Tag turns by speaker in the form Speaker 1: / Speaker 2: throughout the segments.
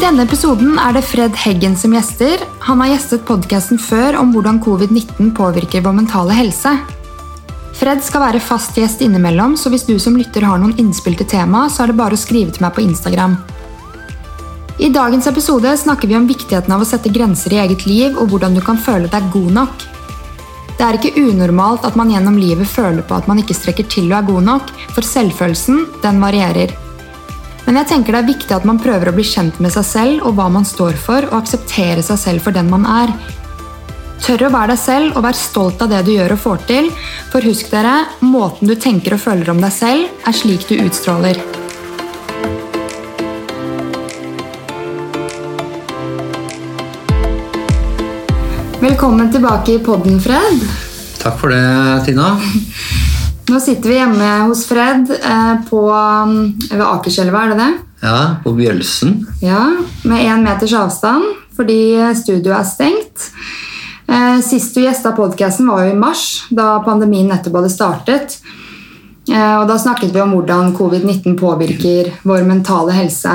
Speaker 1: denne episoden er det Fred Heggen som gjester. Han har gjestet podkasten før om hvordan covid-19 påvirker vår mentale helse. Fred skal være fast gjest innimellom, så hvis du som lytter har noen innspill til tema, så er det bare å skrive til meg på Instagram. I dagens episode snakker vi om viktigheten av å sette grenser i eget liv, og hvordan du kan føle deg god nok. Det er ikke unormalt at man gjennom livet føler på at man ikke strekker til og er god nok, for selvfølelsen, den varierer. Men jeg tenker det er viktig at man prøver å bli kjent med seg selv og hva man står for, og akseptere seg selv for den man er. Tør å være deg selv og vær stolt av det du gjør og får til, for husk dere, måten du tenker og føler om deg selv, er slik du utstråler. Velkommen tilbake i podden, Fred.
Speaker 2: Takk for det, Tina.
Speaker 1: Nå sitter vi hjemme hos Fred eh, på, ved Akerselva, er det det?
Speaker 2: Ja, på Bjølsen.
Speaker 1: Ja, Med én meters avstand fordi studioet er stengt. Eh, sist du gjesta podkasten, var jo i mars, da pandemien nettopp hadde startet. Eh, og Da snakket vi om hvordan covid-19 påvirker vår mentale helse.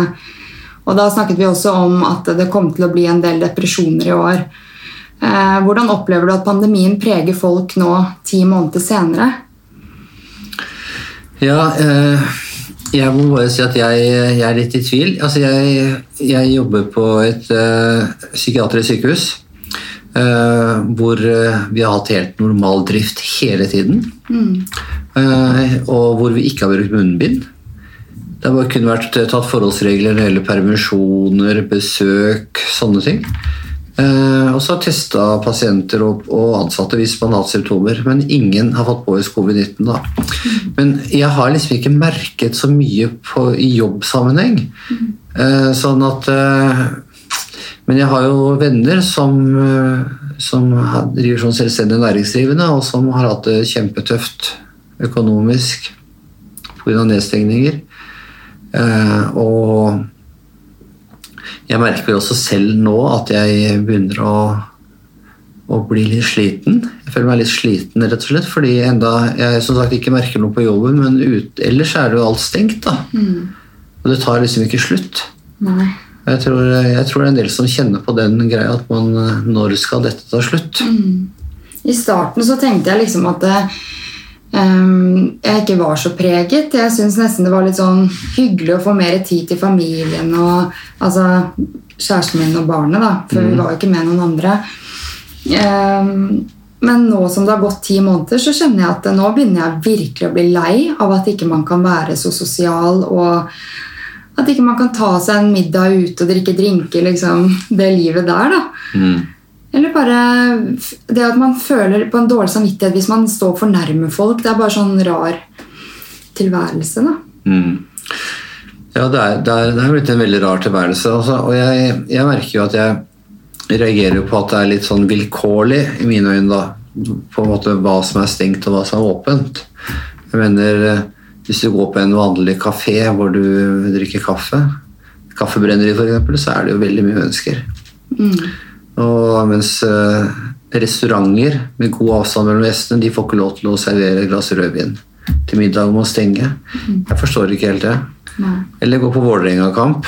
Speaker 1: Og Da snakket vi også om at det kom til å bli en del depresjoner i år. Eh, hvordan opplever du at pandemien preger folk nå ti måneder senere?
Speaker 2: Ja, eh, jeg må bare si at jeg, jeg er litt i tvil. Altså, jeg, jeg jobber på et uh, psykiatrisk sykehus. Uh, hvor vi har hatt helt normal drift hele tiden. Mm. Uh, og hvor vi ikke har brukt munnbind. Det har kun vært tatt forholdsregler når det gjelder permisjoner, besøk, sånne ting. Eh, og så har testa pasienter og, og, ansatte hvis man har hatt symptomer. Men ingen har fått påvist covid-19. da. Men jeg har liksom ikke merket så mye på, i jobbsammenheng. Eh, sånn at eh, Men jeg har jo venner som, eh, som driver som selvstendig næringsdrivende, og som har hatt det kjempetøft økonomisk pga. nedstengninger. Eh, og jeg merker jo også selv nå at jeg begynner å, å bli litt sliten. Jeg føler meg litt sliten rett og slett, fordi enda jeg som sagt ikke merker noe på jobben, men ut, ellers er det jo alt stengt. da. Mm. Og det tar liksom ikke slutt.
Speaker 1: Nei.
Speaker 2: Jeg tror, jeg tror, det er en del som kjenner på den greia at man Når skal dette ta slutt? Mm.
Speaker 1: I starten så tenkte jeg liksom at um, jeg ikke var så preget. Jeg syns nesten det var litt sånn hyggelig å få mer tid til familien og altså, kjæresten min og barnet, da, for mm. vi var jo ikke med noen andre. Um, men nå som det har gått ti måneder, så kjenner jeg at nå begynner jeg virkelig å bli lei av at ikke man kan være så sosial, og at ikke man kan ta seg en middag ute og drikke drinker, liksom, det livet der. da. Mm. Eller bare det at man føler på en dårlig samvittighet hvis man står for nærme folk. Det er bare sånn rar tilværelse, da.
Speaker 2: Mm. Ja, det er, det, er, det er, blitt en veldig rar tilværelse. Altså, og jeg, jeg, merker jo at jeg reagerer på at det er litt sånn vilkårlig i mine øyne, da. På en måte hva som er stengt og hva som er åpent. Jeg mener, eh, hvis du går på en vanlig kafé hvor du drikker kaffe, kaffebrenneri f.eks., så er det jo veldig mye mennesker. Mm. Og mens eh, restauranter med god avstand mellom gjestene de får ikke lov til å servere et glass rødvin til middag om å stenge. Mm. Jeg forstår ikke helt det. Nei. Eller gå på Vålerenga-kamp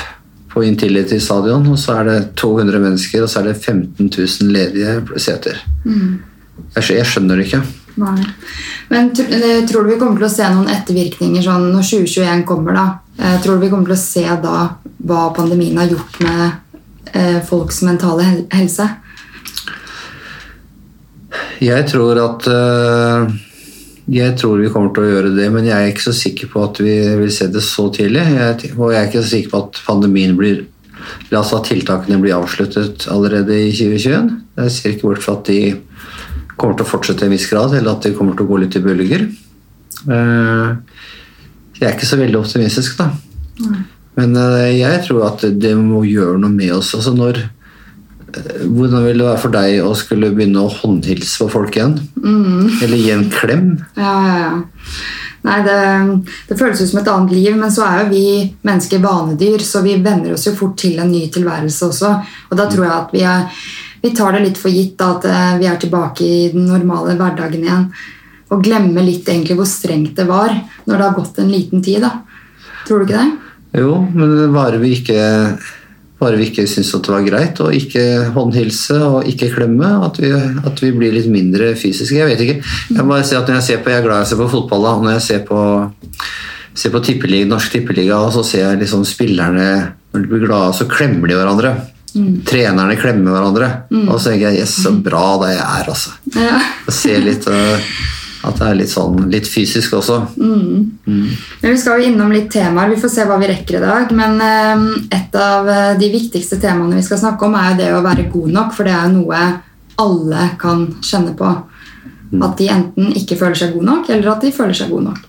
Speaker 2: på Intility stadion, og så er det 200 mennesker, og så er det 15 000 ledige seter. Mm. Jeg, skjønner det ikke.
Speaker 1: Nei. Men eh, tror du vi kommer til å se noen ettervirkninger sånn når 2021 kommer? da? Eh, tror du vi kommer til å se da hva pandemien har gjort med folks mentale helse?
Speaker 2: Jeg tror at uh, Jeg tror vi kommer til å gjøre det, men jeg er ikke så sikker på at vi vil se det så tidlig. Jeg, og jeg er ikke så sikker på at pandemien blir La oss at tiltakene blir avsluttet allerede i 2021. Jeg ser ikke bort fra at de kommer til å fortsette i en viss grad, eller at de kommer til å gå litt i bølger. Uh, jeg er ikke så veldig optimistisk, da. Men eh, jeg tror at det må gjøre noe med oss. Altså når, eh, hvordan vil det være for deg å skulle begynne å håndhilse på folk igjen? Mm. Eller gi en klem?
Speaker 1: Ja, ja, ja. Nei, det, det, føles ut som et annet liv, men så er jo vi mennesker vanedyr, så vi venner oss jo fort til en ny tilværelse også. Og da tror jeg at vi, er, vi tar det litt for gitt da, at eh, vi er tilbake i den normale hverdagen igjen. Og glemmer litt egentlig hvor strengt det var når det har gått en liten tid. da. Tror du ikke det?
Speaker 2: Jo, men bare vi ikke bare vi ikke syns det var greit å ikke håndhilse og ikke klemme. At vi, at vi blir litt mindre fysiske. Jeg vet ikke. Jeg må bare si at når jeg ser på, jeg er glad jeg ser på fotball, da, når jeg ser på, ser på tippeliga, Norsk Tippeliga, og så ser jeg liksom spillerne når de blir glade, så klemmer de hverandre. Trenerne klemmer hverandre. Og så tenker jeg 'yes, så bra det jeg er', altså.
Speaker 1: Ja.
Speaker 2: Jeg ser litt øh, at det er litt sånn litt fysisk også.
Speaker 1: Men Vi skal jo innom litt temaer. Vi får se hva vi rekker i dag. Men eh, et av eh, de viktigste temaene vi skal snakke om, er jo det å være god nok. For det er jo noe alle kan kjenne på. At de enten ikke føler seg god nok, eller at de føler seg god nok.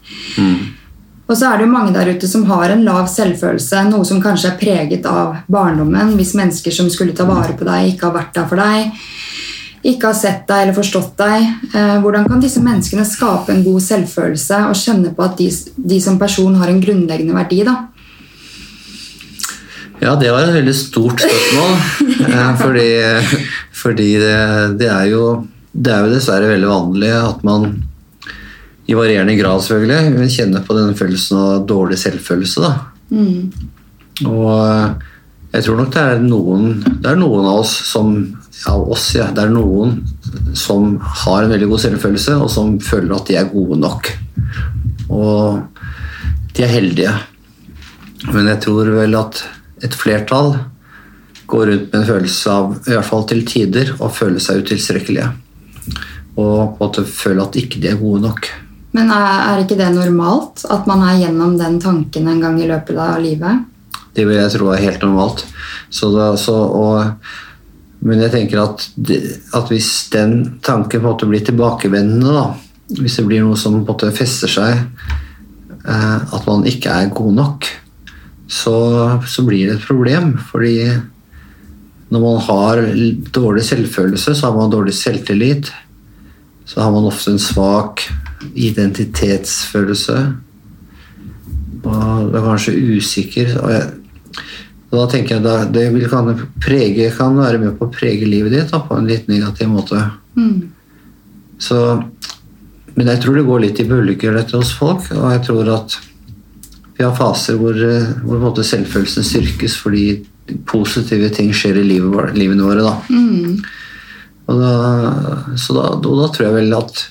Speaker 1: Og så er det jo mange der ute som har en lav selvfølelse, noe som kanskje er preget av barndommen. Hvis mennesker som skulle ta vare på deg, ikke har vært der for deg, ikke har sett deg eller forstått deg. Eh, hvordan kan disse menneskene skape en god selvfølelse og kjenne på at de, de som person har en grunnleggende verdi? da?
Speaker 2: Ja, det var et veldig stort spørsmål. eh, fordi fordi det, det, er jo, det er jo dessverre veldig vanlig at man i varierende grad selvfølgelig vil kjenne på den følelsen av dårlig selvfølelse. Da. Og eh, jeg tror nok det er noen, det er noen av oss som av oss, ja, det er noen som har en veldig god selvfølelse, og som føler at de er gode nok. Og de er heldige. Men jeg tror vel at et flertall går rundt med en følelse av, i hvert fall til tider, å føle seg utilstrekkelige. Og på en måte føle at ikke de er gode nok.
Speaker 1: Men er, er ikke det normalt? At man er gjennom den tanken en gang i løpet av livet?
Speaker 2: Det vil jeg tro er helt normalt. Så da, så, og, men jeg tenker at, at hvis den tanken på en måte blir tilbakevendende, da, hvis det blir noe som på en måte fester seg, eh, at man ikke er god nok, så, så blir det et problem. Fordi når man har dårlig selvfølelse, så har man dårlig selvtillit. Så har man ofte en svak identitetsfølelse. Og det er kanskje usikker. Og jeg, da tenker jeg da, Det vil kan, prege, kan være med på å prege livet ditt da, på en litt negativ måte. Så, men jeg tror det går litt i bølger dette hos folk. Og jeg tror at vi har faser hvor, eh, hvor selvfølelsen styrkes fordi positive ting skjer i livet, livene våre. Da. Og da, så da, og da tror jeg vel at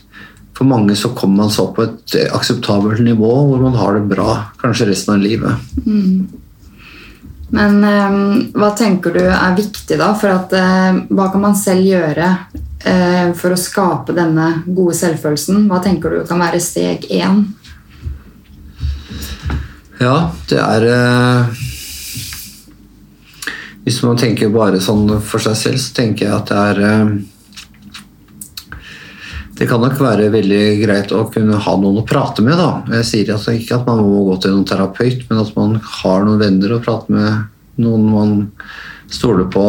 Speaker 2: for mange så kommer man så på et eh, akseptabelt nivå hvor man har det bra kanskje resten av livet.
Speaker 1: Men eh, hva tenker du er viktig da? For at, eh, hva kan man selv gjøre eh, for å skape denne gode selvfølelsen? Hva tenker du kan være steg én?
Speaker 2: Ja, det er eh, Hvis man tenker bare sånn for seg selv, så tenker jeg at det er eh, Det kan nok være veldig greit å kunne ha noen å prate med. da. Jeg sier altså ikke at man må gå til noen terapeut, men at man har noen venner å prate med. Noen man stoler på,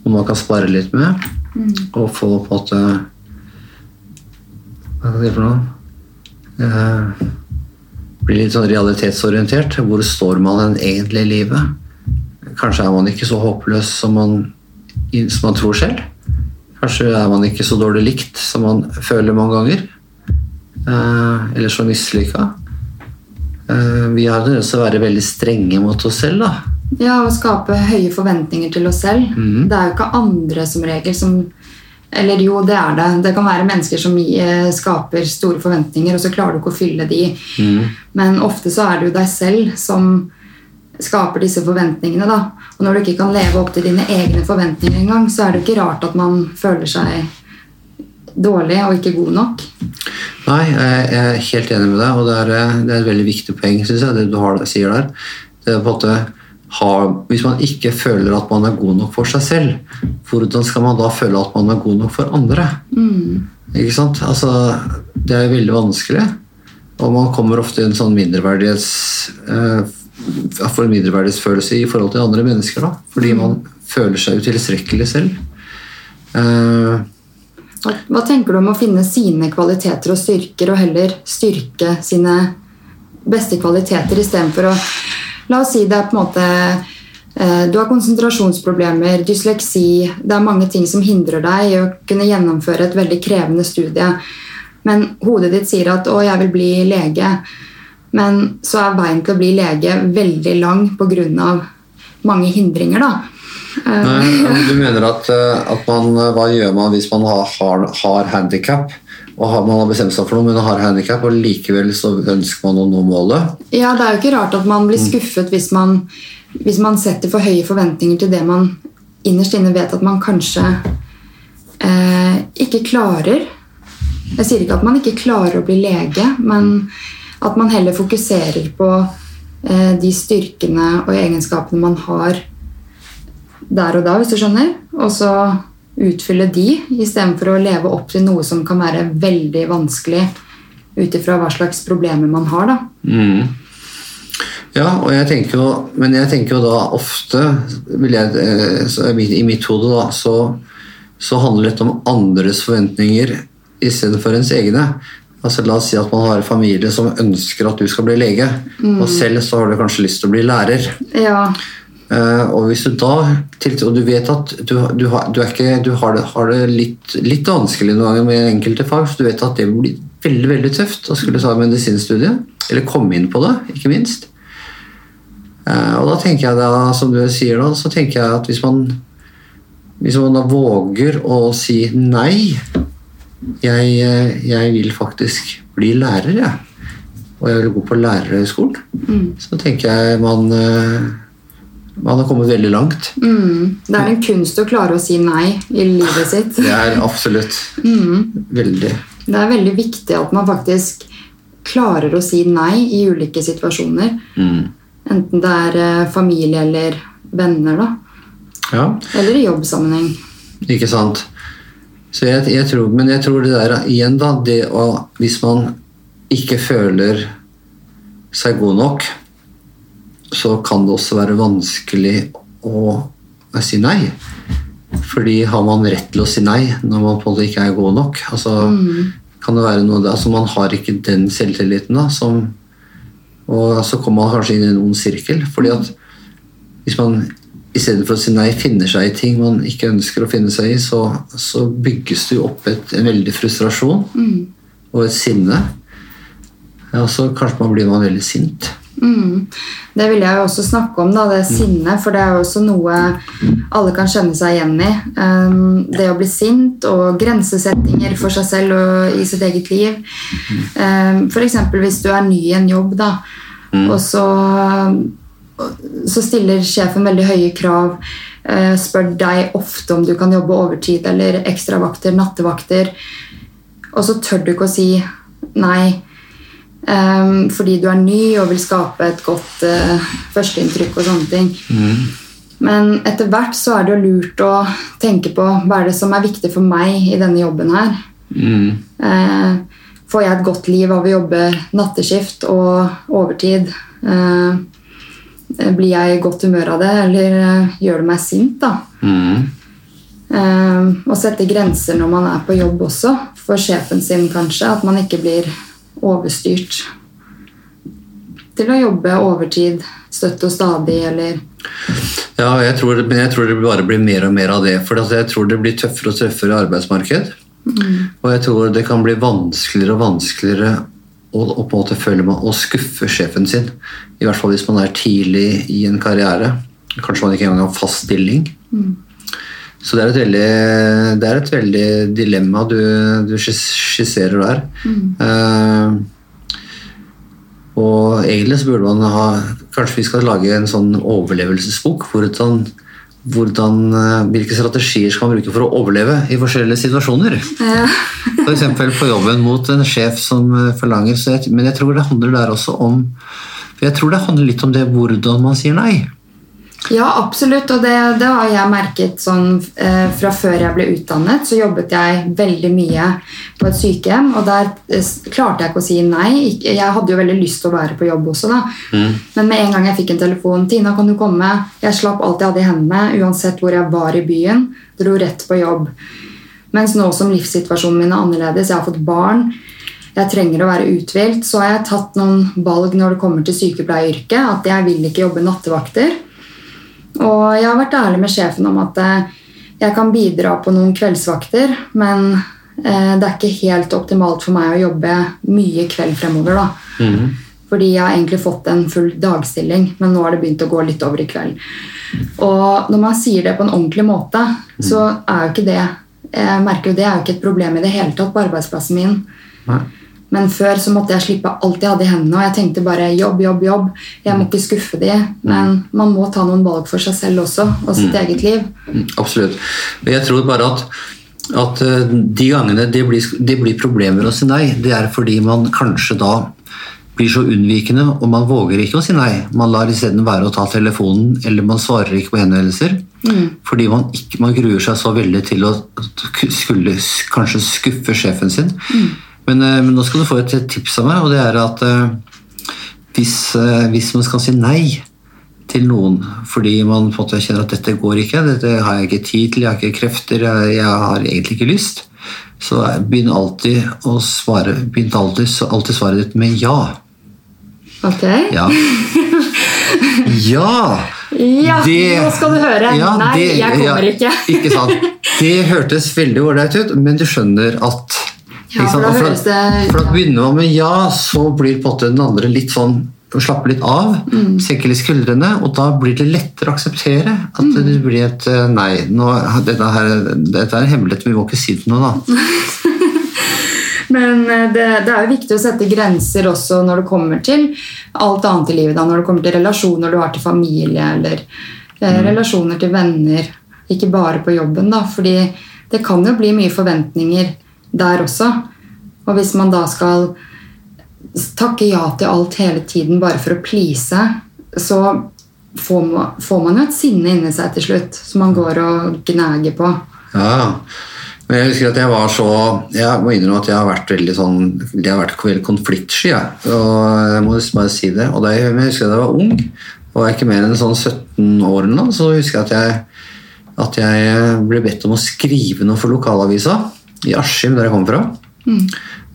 Speaker 2: noen man kan spare litt med. Og få på en måte Hva skal jeg si for noe? Eh, bli litt sånn realitetsorientert. Hvor står man egentlig i livet? Kanskje er man ikke så håpløs som man, som man tror selv. Kanskje er man ikke så dårlig likt som man føler mange ganger. Eh, eller så mislykka. Eh, vi har tendens til å være veldig strenge mot oss selv. da.
Speaker 1: Ja, Å skape høye forventninger til oss selv.
Speaker 2: Mm.
Speaker 1: Det er jo ikke andre som regel som Eller jo, det er det. Det kan være mennesker som eh, skaper store forventninger, og så klarer du ikke å fylle de. Men ofte så er det jo deg selv som skaper disse forventningene. da. Og når du ikke kan leve opp til dine egne forventninger engang, så er det ikke rart at man føler seg dårlig og ikke god nok.
Speaker 2: Nei, jeg er helt enig med deg, og det er, eh, det er et veldig viktig poeng, synes jeg, det du har, sier der. Det er på en måte, ha, hvis man ikke føler at man er god nok for seg selv, hvordan skal man da føle at man er god nok for andre? Ikke sant? Altså, det er veldig vanskelig, og man kommer ofte i en sånn mindreverdighets, eh, for en mindreverdighetsfølelse i forhold til andre mennesker, da, fordi man føler seg utilstrekkelig selv. Uh,
Speaker 1: Hva, hva tenker du om å finne sine kvaliteter og styrker, og heller styrke sine beste kvaliteter istedenfor å La oss si det er på en måte eh, Du har konsentrasjonsproblemer, dysleksi Det er mange ting som hindrer deg i å kunne gjennomføre et veldig krevende studie. Men hodet ditt sier at 'å, jeg vil bli lege'. Men så er veien til å bli lege veldig lang pga. mange hindringer, da.
Speaker 2: Nei, du mener at, eh, at man, hva gjør man hvis man har, har, har handikap? Og har, man har bestemt seg for noe, men har handikap, og likevel så ønsker man å nå målet?
Speaker 1: Ja, det er jo ikke rart at man blir skuffet hvis man, hvis man setter for høye forventninger til det man innerst inne vet at man kanskje eh, ikke klarer. Jeg sier ikke at man ikke klarer å bli lege, men at man heller fokuserer på eh, de styrkene og egenskapene man har der og da, hvis du skjønner. Og så utfylle de, istedenfor å leve opp til noe som kan være veldig vanskelig ut ifra hva slags problemer man har. da.
Speaker 2: Mm. Ja, og jeg tenker jo, men jeg tenker jo da ofte jeg, eh, I mitt hode da, så, så handler dette om andres forventninger istedenfor ens egne. Altså La oss si at man har en familie som ønsker at du skal bli lege, og selv så har du kanskje lyst til å bli lærer.
Speaker 1: Ja,
Speaker 2: Uh, og hvis du da og du vet at du, du, har, du, ikke, du har det, har det litt, litt, vanskelig noen ganger med enkelte fag, så du vet at det blir veldig veldig tøft å skulle ta medisinstudiet, eller komme inn på det, ikke minst. Uh, og da tenker jeg da, som du sier da, så tenker jeg at hvis man hvis man da våger å si nei jeg, eh, jeg vil faktisk bli lærer, jeg. Og jeg vil gå på lærerhøgskolen.
Speaker 1: Mm.
Speaker 2: Så tenker jeg man man har kommet veldig langt.
Speaker 1: Mm. Det er en kunst å klare å si nei i livet sitt.
Speaker 2: Det er absolutt.
Speaker 1: Mm.
Speaker 2: Veldig.
Speaker 1: Det er veldig viktig at man faktisk klarer å si nei i ulike situasjoner.
Speaker 2: Mm.
Speaker 1: Enten det er eh, familie eller venner, da.
Speaker 2: Ja,
Speaker 1: Eller i jobbsammenheng.
Speaker 2: ikke sant. Så jeg, jeg tror, men jeg tror det der igjen, da det å, Hvis man ikke føler seg god nok, så kan det også være vanskelig å si nei. Fordi har man rett til å si nei når man på en måte ikke er god nok? Altså, kan det være noe der, altså Man har ikke den selvtilliten, da, som, og så kommer man kanskje inn i en ond sirkel. fordi at hvis man i stedet for å si nei finner seg i ting man ikke ønsker å finne seg i, så, så bygges det jo opp et, en veldig frustrasjon og et sinne. Ja, så kanskje man blir man veldig sint.
Speaker 1: Mm. Det vil jeg jo også snakke om, da, det sinnet. For det er jo også noe alle kan kjenne seg igjen i. Um, det å bli sint og grensesettinger for seg selv og i sitt eget liv. Um, F.eks. hvis du er ny i en jobb, da, og så, så stiller sjefen veldig høye krav. eh, spør deg ofte om du kan jobbe overtid eller ekstravakter, nattevakter. Og så tør du ikke å si nei. Ehm, fordi du er ny og vil skape et godt uh, førsteinntrykk og sånne ting. Men etter hvert så er det jo lurt å tenke på hva er det som er viktig for meg i denne jobben her. Eh, får jeg et godt liv av å jobbe natteskift og overtid? Eh, blir jeg i godt humør av det, eller eh, gjør det meg sint? da? Eh, og sette grenser når man er på jobb også, for sjefen sin kanskje. At man ikke blir overstyrt til å jobbe overtid støtt og stadig, eller
Speaker 2: Ja, jeg tror, men jeg tror det bare blir mer og mer av det. For jeg tror det blir tøffere og tøffere arbeidsmarked. Og jeg tror det kan bli vanskeligere og vanskeligere å, å måte føle med å skuffe sjefen sin. I hvert fall hvis man er tidlig i en karriere. Kanskje man ikke engang har fast stilling. Så det er et veldig, det er et veldig dilemma du, du skisserer der. Eh, og egentlig så burde man ha Kanskje vi skal lage en sånn overlevelsesbok. Hvordan, hvordan, eh, hvilke strategier skal man bruke for å overleve i forskjellige situasjoner. F.eks. på jobben mot en sjef som eh, forlanger. Så jeg, men jeg tror det handler der også om for Jeg tror det handler litt om det hvordan man sier nei.
Speaker 1: Ja, absolutt. Og det, det har jeg merket sånn eh, fra før jeg ble utdannet. Så jobbet jeg veldig mye på et sykehjem, og der eh, klarte jeg ikke å si nei. Jeg hadde jo veldig lyst til å være på jobb også, da. Men med en gang jeg fikk en telefon 'Tina, kan du komme?' Jeg slapp alt jeg hadde i hendene, uansett hvor jeg var i byen. Dro rett på jobb. Mens nå som livssituasjonen min er annerledes, jeg har fått barn, jeg trenger å være uthvilt, så har jeg tatt noen valg når det kommer til sykepleieryrket. At jeg vil ikke jobbe nattevakter. Og jeg har vært ærlig med sjefen om at eh, jeg kan bidra på noen kveldsvakter, men eh, det er ikke helt optimalt for meg å jobbe mye kveld fremover. da. Fordi jeg har egentlig fått en full dagstilling, men nå har det begynt å gå litt over i kveld. Og når man sier det på en ordentlig måte, så er jo ikke det Jeg merker jo det er jo ikke et problem i det hele tatt på arbeidsplassen min.
Speaker 2: Nei.
Speaker 1: Men før så måtte jeg slippe alt jeg hadde i hendene, og jeg tenkte bare jobb, jobb, jobb. Jeg må ikke skuffe de, men man må ta noen valg for seg selv også, og sitt eget liv.
Speaker 2: Mm, Absolutt. Men jeg tror bare at, at eh, de gangene det blir, det blir problemer å si nei, det er fordi man kanskje da blir så unnvikende, og man våger ikke å si nei. Man lar isteden være å ta telefonen, eller man svarer ikke på henvendelser. Fordi man, ikke, man gruer seg så veldig til å skulle kanskje skuffe sjefen sin. Men, eh, men nå skal du få et tips av meg, og det er at eh, hvis, eh, hvis man skal si nei til noen fordi man på en måte kjenner at dette går ikke, dette har jeg ikke tid til, jeg har ikke krefter, jeg, jeg har egentlig ikke lyst, så begynn alltid å svare begynn alltid, alltid svaret ditt med ja.
Speaker 1: Ok?
Speaker 2: Ja. Ja!
Speaker 1: Ja, nå skal du høre.
Speaker 2: Ja,
Speaker 1: Nei,
Speaker 2: det-
Speaker 1: jeg kommer
Speaker 2: ja,
Speaker 1: ikke.
Speaker 2: Ikke sant? Det hørtes veldig ålreit ut, men du skjønner at
Speaker 1: Ja, for da høres det-
Speaker 2: for da begynner man med ja, så blir på en måte den andre litt sånn slappe litt av,
Speaker 1: Mm.
Speaker 2: senke litt skuldrene, og da blir det lettere å akseptere at
Speaker 1: Mm.
Speaker 2: det blir et eh, nei. Nå, dette, her, dette er hemmelighet, vi må ikke si det nå, da.
Speaker 1: Men eh, det, det er jo viktig å sette grenser også når det kommer til alt annet i livet. Da. Når det kommer til relasjoner du har til familie, eller eh, relasjoner til venner. Ikke bare på jobben, da. Fordi det kan jo bli mye forventninger der også. Og hvis man da skal takke ja til alt hele tiden bare for å please, så får man, får man jo et sinne inni seg til slutt som man går og gnager på.
Speaker 2: Ja, men jeg husker at jeg var så Jeg må innrømme at jeg har vært veldig sånn Jeg har vært veldig konfliktsky, jeg. Og jeg må bare si det. Og da jeg, jeg husker at jeg var ung, og jeg er ikke mer enn sånn 17 år nå, så husker jeg at jeg at jeg ble bedt om å skrive noe for lokalavisa i Askim, der jeg kom fra.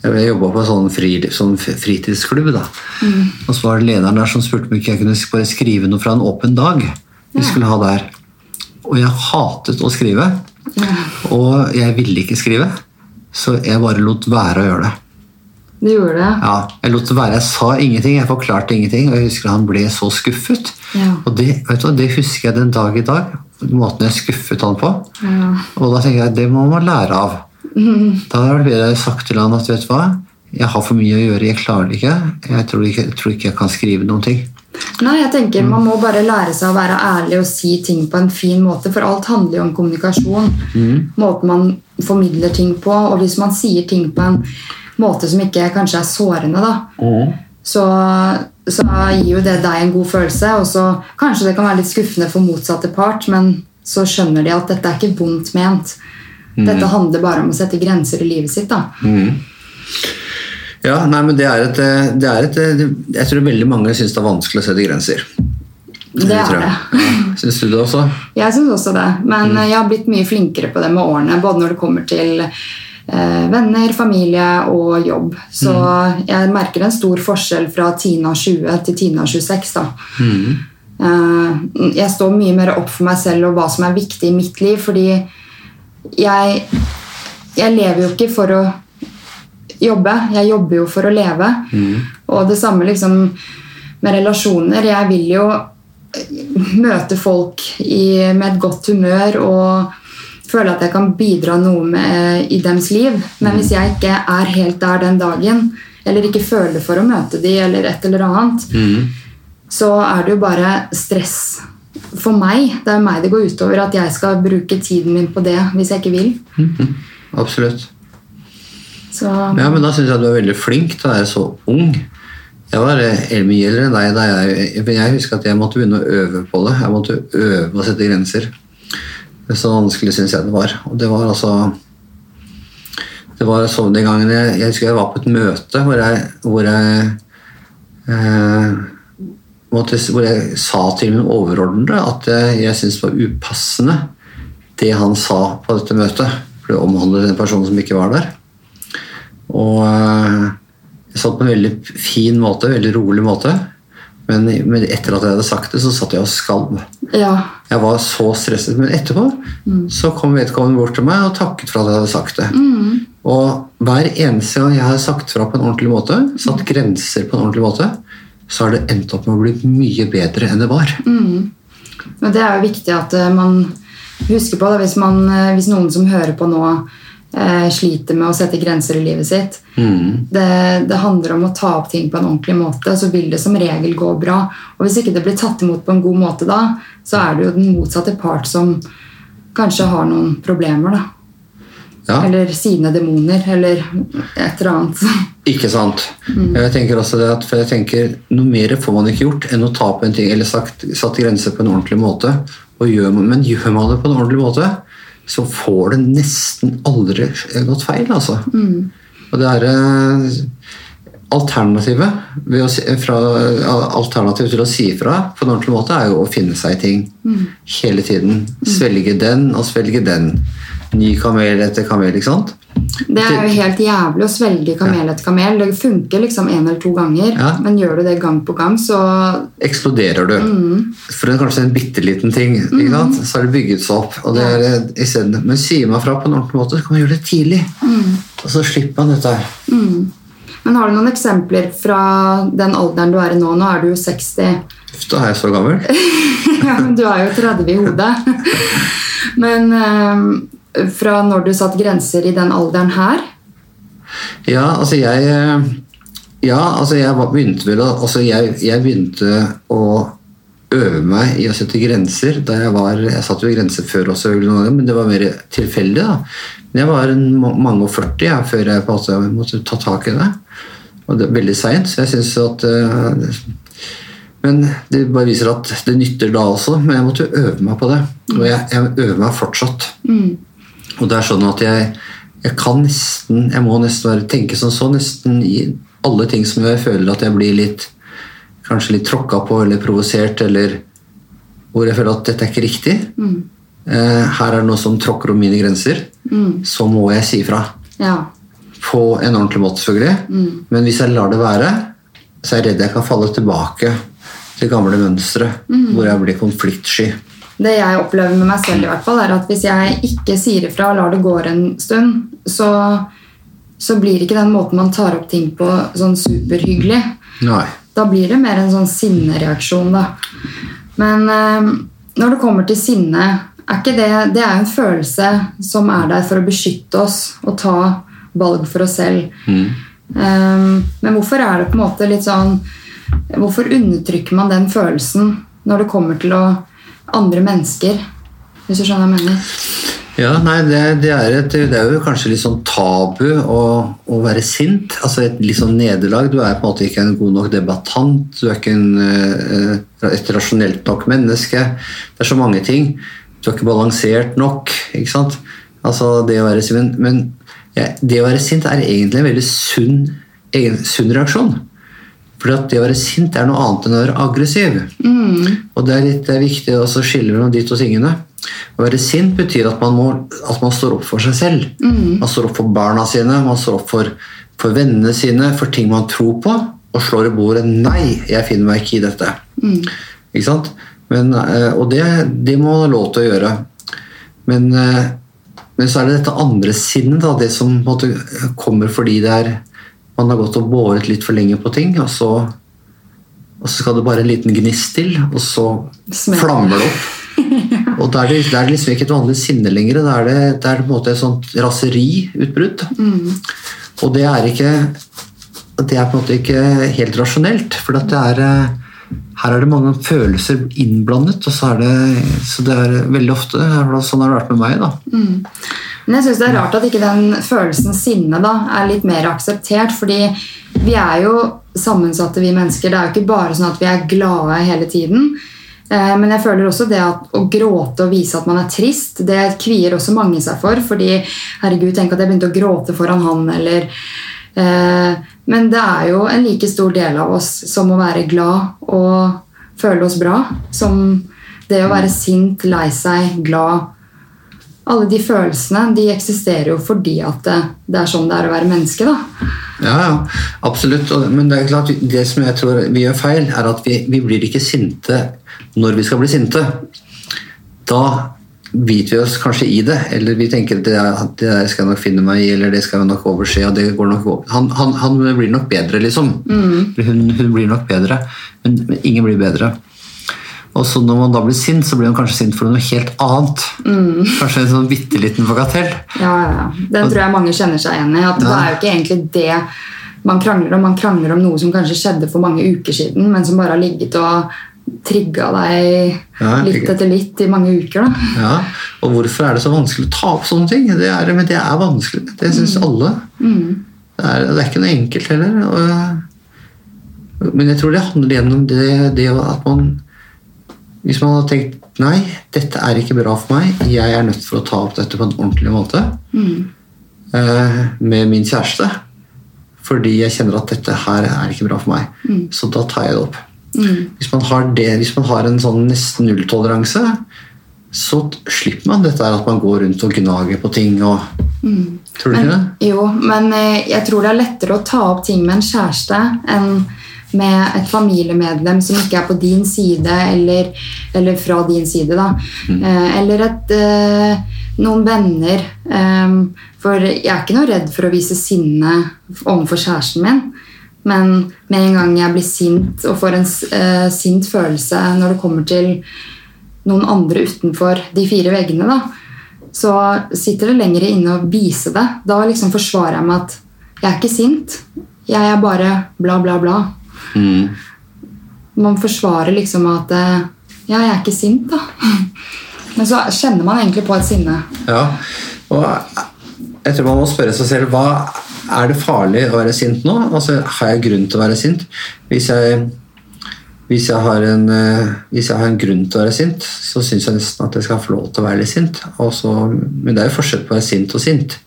Speaker 2: Jeg jobba på en sånn, fri, sånn fritidsklubb. da. Og så var det lederen der som spurte om ikke jeg kunne bare skrive noe fra en åpen dag vi skulle ha der. Og jeg hatet å skrive. Og jeg ville ikke skrive, så jeg bare lot være å gjøre det.
Speaker 1: Du gjorde det?
Speaker 2: Ja, Jeg lot være, jeg sa ingenting, jeg forklarte ingenting, og jeg husker han ble så skuffet.
Speaker 1: Ja.
Speaker 2: Og det, vet du, det husker jeg den dag i dag, måten jeg skuffet han på.
Speaker 1: Ja.
Speaker 2: Og da tenker jeg det må man lære av. Da hadde det vært sagt til han at vet du hva, jeg har for mye å gjøre, jeg klarer det ikke. Jeg tror ikke jeg, tror ikke jeg kan skrive noen ting.
Speaker 1: Nei, jeg tenker Man må bare lære seg å være ærlig og si ting på en fin måte. For alt handler jo om kommunikasjon. Måten man formidler ting på. Og hvis man sier ting på en måte som ikke kanskje er sårende, da, så, så gir jo det deg en god følelse. Og så kanskje det kan være litt skuffende for motsatte part, men så skjønner de at dette er ikke vondt ment. Dette handler bare om å sette grenser i livet sitt. da.
Speaker 2: Ja, nei, men det er et, eh, det er et eh, Jeg tror veldig mange syns det er vanskelig å sette grenser.
Speaker 1: Det er det.
Speaker 2: Ja. Syns du det også?
Speaker 1: Jeg syns også det, men jeg har blitt mye flinkere på det med årene. Både når det kommer til eh, venner, familie og jobb. Så jeg merker en stor forskjell fra Tina 20 til Tina 26. da. Eh, jeg står mye mer opp for meg selv og hva som er viktig i mitt liv, fordi jeg, jeg lever jo ikke for å jobbe. Jeg jobber jo for å leve. Og det samme liksom med relasjoner. Jeg vil jo møte folk i, med et godt humør og føle at jeg kan bidra noe med, i deres liv. Men hvis jeg ikke er helt der den dagen, eller ikke føler for å møte de, eller et eller annet, så er det jo bare stress for meg. Det er jo meg det går utover at jeg skal bruke tiden min på det hvis jeg ikke vil.
Speaker 2: Absolutt.
Speaker 1: Så
Speaker 2: Ja, men da syns jeg du er veldig flink til å være så ung. Jeg var eh, mye eldre enn deg da jeg Men jeg husker at jeg måtte begynne å øve på det. Jeg måtte øve på å sette grenser. Så vanskelig syns jeg det var. Og det var altså Det var sånn de gangene jeg, jeg husker jeg var på et møte hvor jeg, hvor jeg eh, måtte, hvor jeg sa til min overordnede at jeg, syntes det var upassende det han sa på dette møtet. For det omhandlet den personen som ikke var der. Og eh, jeg satt på en veldig fin måte, veldig rolig måte. Men, men etter at jeg hadde sagt det, så satt jeg og skalv.
Speaker 1: ja.
Speaker 2: Jeg var så stresset. Men etterpå så kom vedkommende bort til meg og takket for at jeg hadde sagt det. Og hver eneste gang jeg hadde sagt fra på en ordentlig måte, satt grenser på en ordentlig måte, så har det endt opp med å bli mye bedre enn det var.
Speaker 1: Men det er jo viktig at eh, man husker på det hvis, man, eh, hvis noen som hører på nå, eh, sliter med å sette grenser i livet sitt. Det, det handler om å ta opp ting på en ordentlig måte, så vil det som regel gå bra. Og hvis ikke det blir tatt imot på en god måte da, så er det jo den motsatte part som kanskje har noen problemer, da.
Speaker 2: Ja.
Speaker 1: Eller sine demoner, eller et eller annet.
Speaker 2: Ikke sant? Jeg tenker også det at, for jeg tenker, Noe mer får man ikke gjort enn å ta på en ting eller sagt, satt grenser på en ordentlig måte. Og gjør, men gjør man det på en ordentlig måte, så får det nesten aldri gått feil. altså. Og det er eh, Alternativet ved å si, fra, alternativ til å si ifra på en ordentlig måte er jo å finne seg i ting hele tiden. Svelge den og svelge den. Ny kamel etter kamel, ikke sant?
Speaker 1: Det er jo helt jævlig å svelge kamel etter kamel. Det funker liksom en eller to ganger,
Speaker 2: Ja.
Speaker 1: men gjør du det gang på gang, så
Speaker 2: eksploderer du. For det er kanskje en bitte liten ting, sant? så er det bygget seg opp. Og det er, i stedet, men sier man fra på en ordentlig måte, så kan man gjøre det tidlig. Og så slipper man dette. her.
Speaker 1: Men har du noen eksempler fra den alderen du er i nå? Nå er du jo 60.
Speaker 2: Uff, Da er jeg så gammel.
Speaker 1: Ja, men du er jo 30 i hodet. Men eh, fra når du satte grenser i den alderen her
Speaker 2: Ja, altså jeg eh, Ja, altså jeg begynte vel altså jeg, jeg begynte å øve meg i å sette grenser da jeg var Jeg satte jo grenser før også, men det var mer tilfeldig. da. Men jeg var en, mange og 40 ja, før jeg på altså, måtte ta tak i det. Og det er veldig seint, så jeg syns at uh, Men det bare viser at det nytter da også. Men jeg måtte jo øve meg på det. Og jeg, jeg øver meg fortsatt. Og det er sånn at jeg, jeg kan nesten Jeg må nesten være, tenke som så nesten i alle ting som jeg føler at jeg blir litt Kanskje litt tråkka på eller provosert, eller hvor jeg føler at dette er ikke riktig. Eh, her er det noe som tråkker om mine grenser. Så må jeg si ifra.
Speaker 1: Ja.
Speaker 2: På en ordentlig måte, selvfølgelig. Men hvis jeg lar det være, så er jeg redd jeg kan falle tilbake til gamle mønstre. Hvor jeg blir konfliktsky.
Speaker 1: Det jeg opplever med meg selv, i hvert fall, er at hvis jeg ikke sier ifra og lar det gå en stund, så, så blir ikke den måten man tar opp ting på, sånn superhyggelig.
Speaker 2: Nei.
Speaker 1: Da blir det mer en sånn sinnereaksjon, da. Men eh, når det kommer til sinne, er ikke det Det er en følelse som er der for å beskytte oss og ta valg for oss selv. Eh, men hvorfor er det på en måte litt sånn Hvorfor undertrykker man den følelsen når det kommer til å andre mennesker? Hvis du skjønner hva jeg mener?
Speaker 2: Ja, nei, det, det, er et, det er jo kanskje litt sånn tabu å, å være sint. Altså et litt sånn nederlag. Du er på en måte ikke en god nok debattant. Du er ikke en, eh, et rasjonelt nok menneske. Det er så mange ting. Du er ikke balansert nok. ikke sant? Altså det å være sint, Men ja, det å være sint er egentlig en veldig sunn, egen, sunn reaksjon. For det å være sint er noe annet enn å være aggressiv. Og det er, litt, det er viktig å skille mellom de to tingene. Å være sint betyr at man, må, at man står opp for seg selv. Man står opp for barna sine, man står opp for, for vennene sine, for ting man tror på, og slår i bordet 'Nei, jeg finner meg ikke i dette'. Ikke sant? Men, eh, og det, det må man ha lov til å gjøre. Men, eh, men så er det dette andre sinnet, da, det som måte kommer fordi det er man har gått og båret litt for lenge på ting, og så, og så skal det bare en liten gnist til, og så
Speaker 1: Smell.
Speaker 2: flammer det opp. Og da er er det liksom ikke et vanlig sinne lenger. Da er det, det er på en måte et sånt raseriutbrudd. Og det er ikke det er på en måte ikke helt rasjonelt. For det er, her er det mange følelser innblandet. og så er det, Så det er veldig ofte Sånn har det vært med meg. da.
Speaker 1: Men jeg synes det er rart at ikke den følelsen sinne da, er litt mer akseptert. Fordi vi er jo sammensatte, vi mennesker. Det er jo ikke bare sånn at vi er glade hele tiden. Eh, Men jeg føler også det at å gråte og vise at man er trist, det kvier også mange seg for. Fordi herregud, tenk at jeg begynte å gråte foran han, eller eh, Men det er jo en like stor del av oss som å være glad og føle oss bra. Som det å være sint, lei seg, glad alle de følelsene de eksisterer jo fordi at det, det er sånn det er å være menneske. da.
Speaker 2: Ja, ja, absolutt. Men det er klart, det som jeg tror vi gjør feil, er at vi, vi blir ikke sinte når vi skal bli sinte. Da biter vi oss kanskje i det, eller vi tenker at det, det der skal jeg nok finne meg i, eller det skal jeg nok overse, og det går nok over. Han, han, han blir nok bedre, liksom. Hun, hun blir nok bedre, men, men ingen blir bedre. Og så når man da blir sint, så blir man kanskje sint for noe helt annet. Kanskje en sånn bitte liten bagatell.
Speaker 1: Ja, ja, ja. Den tror jeg mange kjenner seg igjen i. At det er jo ikke egentlig det man krangler om. Man krangler om noe som kanskje skjedde for mange uker siden, men som bare har ligget og trigga deg
Speaker 2: Ja,
Speaker 1: litt etter litt i mange uker. da.
Speaker 2: Ja, og hvorfor er det så vanskelig å ta opp sånne ting? Det er, men det er vanskelig. Det syns alle. Det, er, det er ikke noe enkelt heller. Og, men jeg tror det handler gjennom det, det at man Hvis man har tenkt nei, dette er ikke bra for meg, jeg er nødt for å ta opp dette på en ordentlig måte. Eh, med min kjæreste, fordi jeg kjenner at dette her er ikke bra for meg, så da tar jeg det opp. Hvis man har det, hvis man har en sånn nesten nulltoleranse, så slipper man dette at man går rundt og gnager på ting og Tror du ikke det?
Speaker 1: Jo, men eh, jeg tror det er lettere å ta opp ting med en kjæreste enn med et familiemedlem som ikke er på din side, eller, eller fra din side. da. Eh, eller et, eh, noen venner. Eh, for jeg er ikke noe redd for å vise sinne overfor kjæresten min. Men med en gang jeg blir sint og får en eh, sint følelse når det kommer til noen andre utenfor de fire veggene, da, så sitter det lenger inne å vise det. Da liksom forsvarer jeg meg at jeg er ikke sint. Jeg er bare bla, bla, bla.
Speaker 2: Mm.
Speaker 1: Man forsvarer liksom at eh, ja, jeg er ikke sint, da. Men så kjenner man egentlig på et sinne.
Speaker 2: Ja, og jeg tror man må spørre seg selv hva er det farlig å være sint nå? Altså, har jeg grunn til å være sint? Hvis jeg, hvis jeg, har, en, eh, hvis jeg har en grunn til å være sint, så syns jeg nesten at jeg skal få lov til å være litt sint. Også, men det er jo forskjell på å være sint og sint.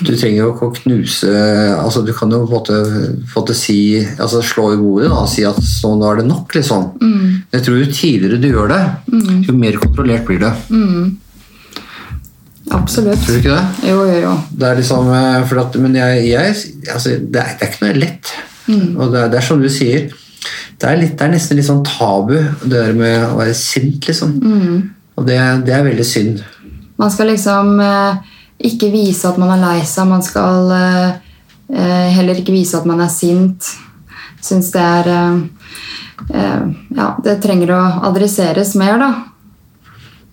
Speaker 2: Du trenger jo ikke å knuse altså Du kan jo på en måte, si, altså slå i bordet da, og si at så nå er det nok. liksom. Men jeg tror jo tidligere du gjør det, jo mer kontrollert blir det.
Speaker 1: Absolutt.
Speaker 2: Tror du ikke det?
Speaker 1: Jo, jo, jo.
Speaker 2: Det er liksom, eh, for at, men jeg, jeg altså, det, er, det er ikke noe lett. Og det er, det er som du sier, det er, litt, det er nesten litt sånn tabu, det der med å være sint, liksom. Og det, det er veldig synd.
Speaker 1: Man skal liksom eh, ikke vise at man er lei seg. Man skal eh, eh, heller ikke vise at man er sint. Syns det er eh, Ja, det trenger å adresseres mer, da.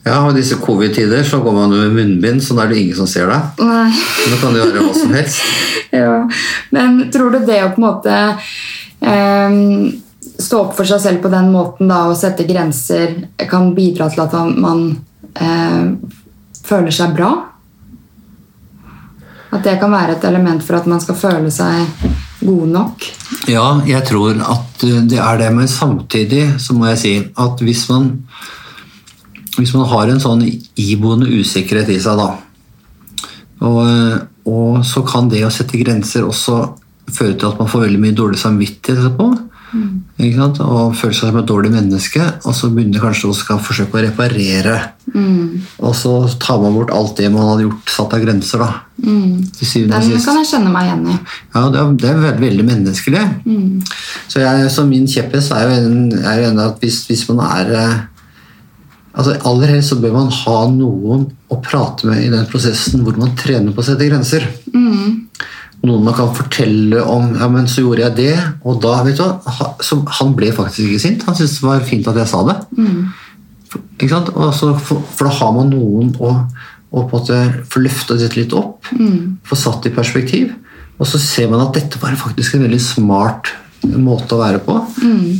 Speaker 2: Ja, og i disse covid-tider så går man jo med munnbind, så da er det ingen som ser deg.
Speaker 1: Nei.
Speaker 2: Nå kan du gjøre hva som helst.
Speaker 1: ja. Men tror du det å på en måte eh, stå opp for seg selv på den måten da, og sette grenser kan bidra til at man, man eh, føler seg bra? At det kan være et element for at man skal føle seg god nok?
Speaker 2: Ja, jeg tror at eh, det er det, men samtidig så må jeg si at hvis man hvis man har en sånn iboende usikkerhet i seg, da, og, og så kan det å sette grenser også føre til at man får veldig mye dårlig samvittighet etterpå. Ikke sant? Og føler seg som et dårlig menneske, og så begynner kanskje å skal forsøke å reparere. Og så tar man bort alt det man hadde gjort, satt av grenser. da. Og
Speaker 1: Den kan jeg kjenne meg igjen i.
Speaker 2: Ja, det er, det er veldig, veldig menneskelig. Så, jeg, så min kjepphest er jo en, er jo en at hvis, hvis man er eh, altså Aller helst så bør man ha noen å prate med i den prosessen hvor man trener på å sette grenser. Noen man kan fortelle om ja, men 'så gjorde jeg det', og da vet du, hva, så Han ble faktisk ikke sint. Han syntes det var fint at jeg sa det. For, ikke sant? Og så, for, for da har man noen å, å få løfta dette litt opp, få satt i perspektiv. Og så ser man at dette var faktisk en veldig smart måte å være på.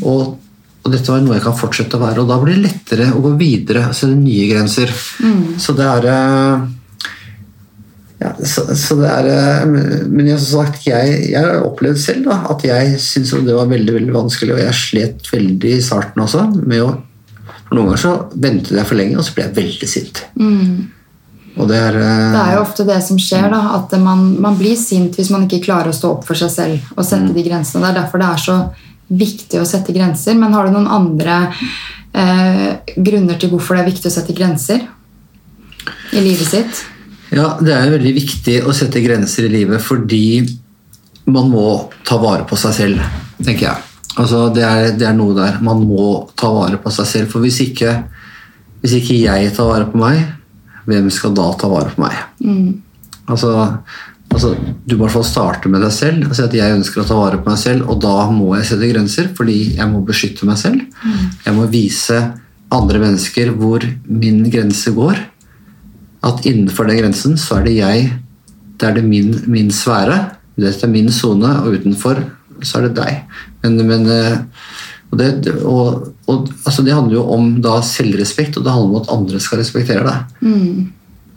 Speaker 2: Og, og dette var noe jeg kan fortsette å være. Og da blir det lettere å gå videre og se nye grenser. Så det er eh, ja, så, så det er eh, Men jeg, som sagt, jeg, jeg har opplevd selv da, at jeg syntes det var veldig veldig vanskelig, og jeg slet veldig i starten også. med å Noen ganger så ventet jeg for lenge, og så ble jeg veldig sint. Og det er, eh,
Speaker 1: Det er jo ofte det som skjer, da, at man, man blir sint hvis man ikke klarer å stå opp for seg selv og sette de grensene. Det er derfor det er så viktig å sette grenser. Men har du noen andre eh, grunner til hvorfor det er viktig å sette grenser i livet sitt?
Speaker 2: Ja, det er veldig viktig å sette grenser i livet fordi man må ta vare på seg selv, tenker jeg. Altså, det, er, det er noe der. Man må ta vare på seg selv. For hvis ikke, hvis ikke jeg tar vare på meg, hvem skal da ta vare på meg? Altså, altså, du må i hvert fall starte med deg selv si at jeg ønsker å ta vare på meg selv, og da må jeg sette grenser, fordi jeg må beskytte meg selv. Jeg må vise andre mennesker hvor min grense går. At innenfor den grensen så er det jeg, det er det min, min sfære, dette er min sone, og utenfor så er det deg. Men, men eh, og det, og, og, altså det handler jo om da selvrespekt, og det handler om at andre skal respektere deg.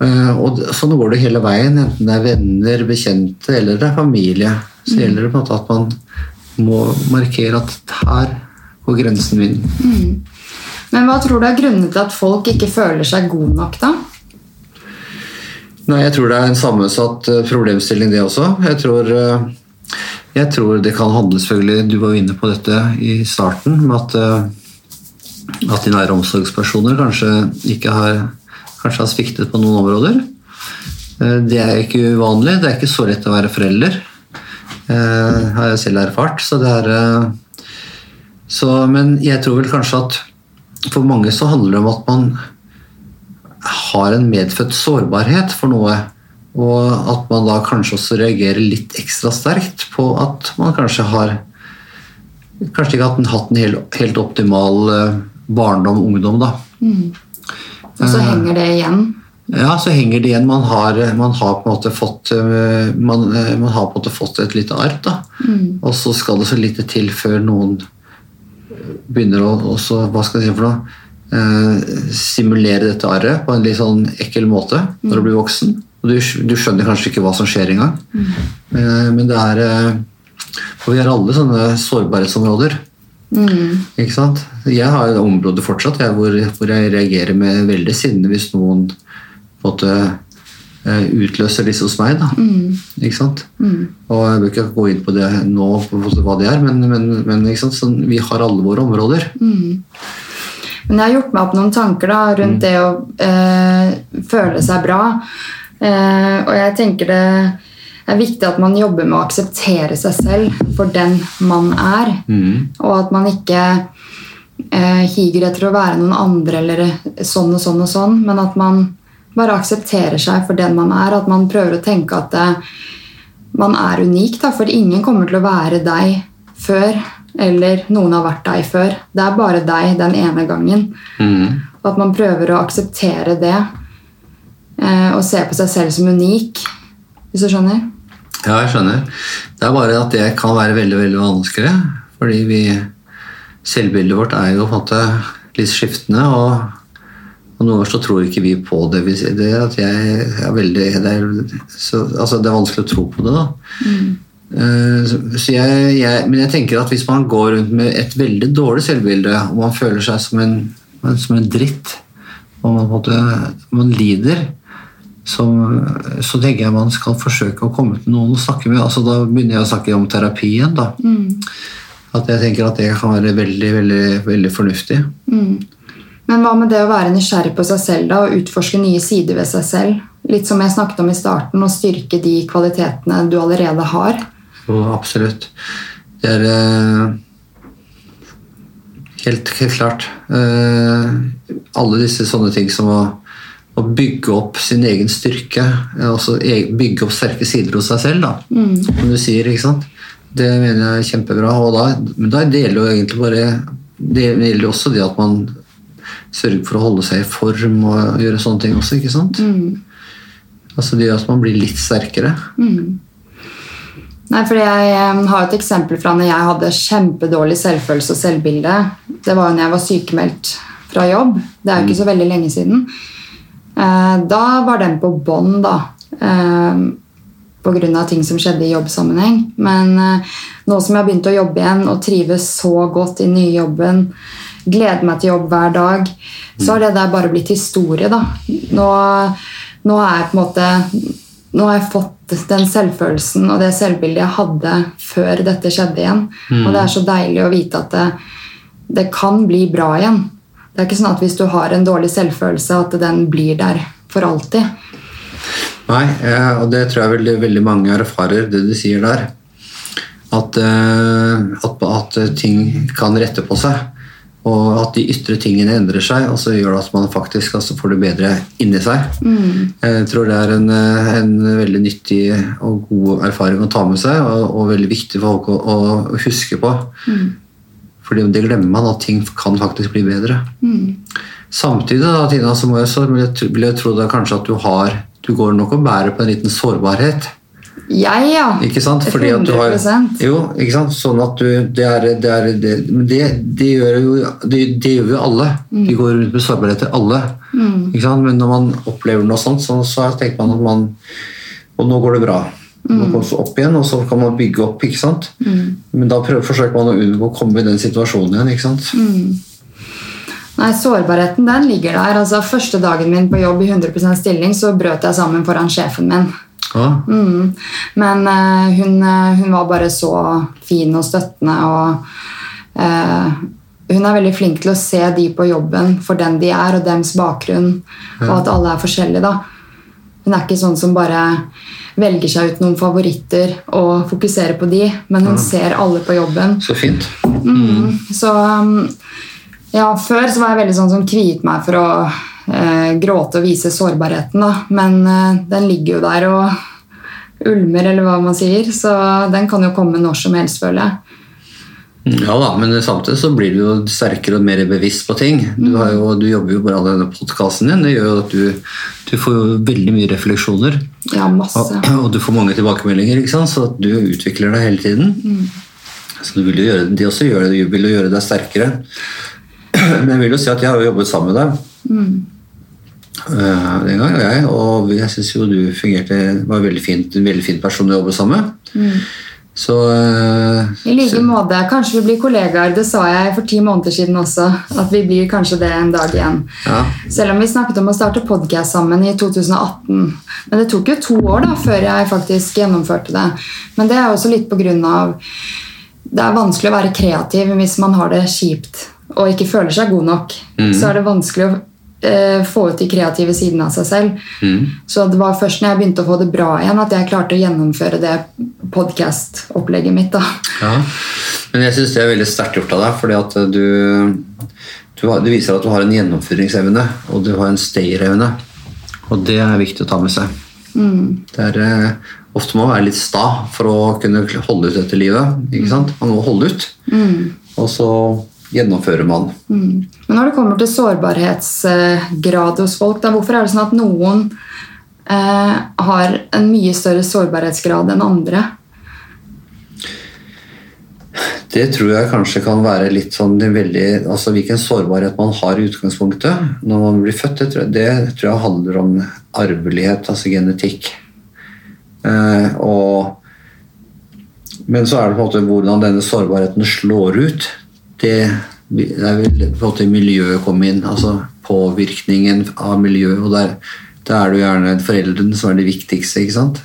Speaker 2: Eh, og sånn går det hele veien, enten det er venner, bekjente eller det er familie. Så gjelder det på en måte at man må markere at her går grensen min.
Speaker 1: Men hva tror du er grunnen til at folk ikke føler seg gode nok, da?
Speaker 2: Nei, jeg tror det er en sammensatt eh, problemstilling, det også. Jeg tror, eh, jeg tror det kan handle selvfølgelig Du var inne på dette i starten, med at, eh, at de nære omsorgspersoner kanskje ikke har, kanskje har sviktet på noen områder. Det er ikke uvanlig. Det er ikke så lett å være forelder, Det har jeg selv erfart. Så det er, så, men jeg tror vel kanskje at for mange så handler det om at man har en medfødt sårbarhet for noe, og at man da kanskje også reagerer litt ekstra sterkt på at man kanskje har Kanskje ikke hatt en, hatt en helt, helt optimal barndom barndom, ungdom, da.
Speaker 1: Og så henger det igjen.
Speaker 2: Ja, så henger det igjen. Man har, man har på en måte fått eh, man, eh, man har på en måte fått et lite arv, da. Og så skal det så lite til før noen begynner å også, hva skal jeg si for noe, eh, simulere dette arret på en litt sånn ekkel måte når du blir voksen. Og du, du skjønner kanskje ikke hva som skjer engang. Mm. men det er eh, For vi har alle sånne sårbarhetsområder. Ikke sant? Jeg har et område fortsatt jeg, hvor, hvor jeg reagerer med veldig sinne hvis noen på en måte eh, utløser disse hos meg. Da. Ikke sant? Og Jeg bør ikke gå inn på det nå, på hva det er, men, men, men? Sånn, vi har alle våre områder.
Speaker 1: Men jeg har gjort meg opp noen tanker da, rundt det å eh, føle seg bra. Eh, og jeg tenker det er viktig at man jobber med å akseptere seg selv for den man er. Og at man ikke eh, higer etter å være noen andre eller sånn og sånn og sånn, men at man bare aksepterer seg for den man er. At man prøver å tenke at eh, man er unik, da, for ingen kommer til å være deg før. Eller noen har vært deg før. Det er bare deg den ene gangen. Og at man prøver å akseptere det. Eh, og se på seg selv som unik, hvis du skjønner?
Speaker 2: Ja, jeg skjønner. Det er bare at det kan være veldig veldig vanskelig. Fordi vi, selvbildet vårt er jo på en måte litt skiftende. Og, og noen ganger så tror ikke vi på det. Det at jeg er veldig, det, er, så, altså det er vanskelig å tro på det. da. Så jeg, jeg, men jeg tenker at hvis man går rundt med et veldig dårlig selvbilde, og man føler seg som en, som en dritt, og man, måtte, man lider, så, så tenker jeg man skal forsøke å komme til noen å snakke med. Altså, da begynner jeg å snakke om terapi igjen. Da. At jeg tenker at det kan være veldig, veldig, veldig fornuftig.
Speaker 1: Men hva med det å være nysgjerrig på seg selv da, og utforske nye sider ved seg selv? Litt som jeg snakket om i starten, å styrke de kvalitetene du allerede har.
Speaker 2: Jo, absolutt. Det er eh, helt, helt klart. Eh, alle disse sånne ting som å, å bygge opp sin egen styrke, eh, også e- bygge opp sterke sider hos seg selv, da, som du sier. ikke sant? Det mener jeg er kjempebra. Og da, men da det gjelder jo egentlig bare Det gjelder også det at man sørger for å holde seg i form og gjøre sånne ting også, ikke sant? Altså Det gjør at man blir litt sterkere.
Speaker 1: Nei, for Jeg har et eksempel fra når jeg hadde kjempedårlig selvfølelse og selvbilde. Det var jo når jeg var sykemeldt fra jobb. Det er jo ikke så veldig lenge siden. Eh, Da var den på bånn, da. Pga. Ting som skjedde i jobbsammenheng. Men eh, nå som jeg har begynt å jobbe igjen og trives så godt i nye jobben, gleder meg til jobb hver dag, så har det der bare blitt historie, da. Nå, nå er jeg på en måte nå har jeg fått den selvfølelsen og det selvbildet jeg hadde før dette skjedde igjen. Og det er så deilig å vite at det, det kan bli bra igjen. Det er ikke sånn at hvis du har en dårlig selvfølelse, at den blir der for alltid.
Speaker 2: Nei, eh, og det tror jeg veldig, veldig mange erfarer, det du sier der. At, eh, at, at ting kan rette på seg. Og at de ytre tingene endrer seg, og så gjør det at man faktisk altså, får det bedre inni seg. Jeg tror det er en, eh, en veldig nyttig og god erfaring å ta med seg, og, og veldig viktig for folk å, å huske på. Fordi det glemmer man, at ting kan faktisk bli bedre. Samtidig da, Tina, så, må jeg, så vil, jeg, tro- vil jeg tro da kanskje at du har Du går nok og bærer på en liten sårbarhet.
Speaker 1: Jeg, ja.
Speaker 2: Ikke sant? Fordi at du har, jo, ikke sant? Sånn at du Det, er, det, er, det, det, det gjør jo det, det gjør jo alle. De går rundt med sårbarheter, alle. Ikke sant? Men når man opplever noe sånt, så, så tenker man at man Og nå går det bra. Nå Man det opp igjen, og så kan man bygge opp. ikke sant? Men da prøver, forsøker man å unngå å komme i den situasjonen igjen. ikke sant?
Speaker 1: Nei, Sårbarheten den ligger der. Altså, Første dagen min på jobb i 100% stilling så brøt jeg sammen foran sjefen min.
Speaker 2: Ja.
Speaker 1: Mm. Men uh, hun, eh, hun var bare så fin og støttende. og uh, Hun er veldig flink til å se de på jobben for den de er, og dems bakgrunn. Og at alle er forskjellige. da. Hun er ikke sånn som bare velger seg ut noen favoritter og fokuserer på de, men hun ser alle på jobben.
Speaker 2: Så fint.
Speaker 1: Mm. Så um, ja, før så var jeg veldig sånn som kviet meg for å eh, gråte og vise sårbarheten, da. Men eh, den ligger jo der og ulmer, eller hva man sier. Så den kan jo komme når som helst, føler jeg.
Speaker 2: Ja da, men samtidig så blir du jo sterkere og mer bevisst på ting. Du, har jo, du jobber jo bare av denne podkasten din. Det gjør jo at du, du får veldig mye refleksjoner.
Speaker 1: Ja, masse.
Speaker 2: Og, og du får mange tilbakemeldinger, ikke sant? så du utvikler deg hele tiden. Så du vil jo gjøre, de også gjør, det- vil jo gjøre deg sterkere. Men jeg vil jo si at jeg har jo jobbet sammen med deg eh, den gang, og jeg, og jeg syns jo du fungerte var veldig, fint, en veldig fin person å jobbe sammen med. Så uh,
Speaker 1: I like måte. Kanskje vi blir kollegaer. Det sa jeg for ti måneder siden også. At vi blir kanskje det en dag igjen.
Speaker 2: ja.
Speaker 1: Selv om vi snakket om å starte podcast sammen i 2018. Men det tok jo to år da, før jeg faktisk gjennomførte det. Men det er også litt på grunn av Det er vanskelig å være kreativ hvis man har det kjipt og ikke føler seg god nok. Så er det vanskelig å eh, få ut de kreative sidene av seg selv. Så det var først når jeg begynte å få det bra igjen, at jeg klarte å gjennomføre det podcast-opplegget mitt. da.
Speaker 2: Ja, men jeg syns det er veldig sterkt gjort av deg, fordi at du, du, det viser at du har en gjennomføringsevne, og du har en stayerevne. Og det er viktig å ta med seg. Det er, eh, ofte må man være litt sta for å kunne holde ut dette livet. ikke sant? Man må holde ut, og så gjennomfører man.
Speaker 1: Men når det kommer til sårbarhetsgrad hos folk, da, hvorfor er det sånn at noen eh, har en mye større sårbarhetsgrad enn andre?
Speaker 2: Det tror jeg kanskje kan være litt sånn veldig, altså Hvilken sårbarhet man har i utgangspunktet når man blir født, det tror jeg, det tror jeg handler om arvelighet, altså genetikk. Eh, og, men så er det på en måte hvordan denne sårbarheten slår ut. Det, det er vel på en måte miljøet kom inn, altså påvirkningen av miljøet. og der, der er det jo gjerne foreldrene som er det viktigste. ikke sant?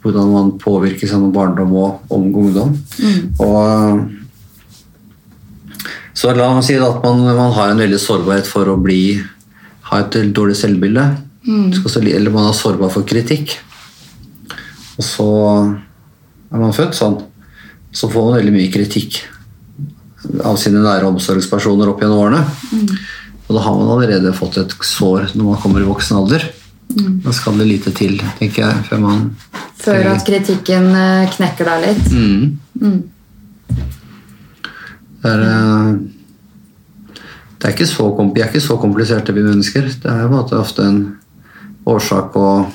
Speaker 2: Hvordan man påvirkes av barndom og ung ungdom. Og, så la meg si at man, man har en veldig sårbarhet for å bli, ha et dårlig selvbilde. Mm. Eller man er sårbar for kritikk. Og så er man født sånn. Så får man veldig mye kritikk av sine nære omsorgspersoner opp gjennom årene. Og da har man allerede fått et sår når man kommer i voksen alder. Da skal det lite til, tenker jeg, før man
Speaker 1: Før at kritikken eh, knekker deg litt?
Speaker 2: Mm. Det er, eh, det er ikke så, vi er ikke så kompliserte, vi mennesker. Det er jo ofte en årsak og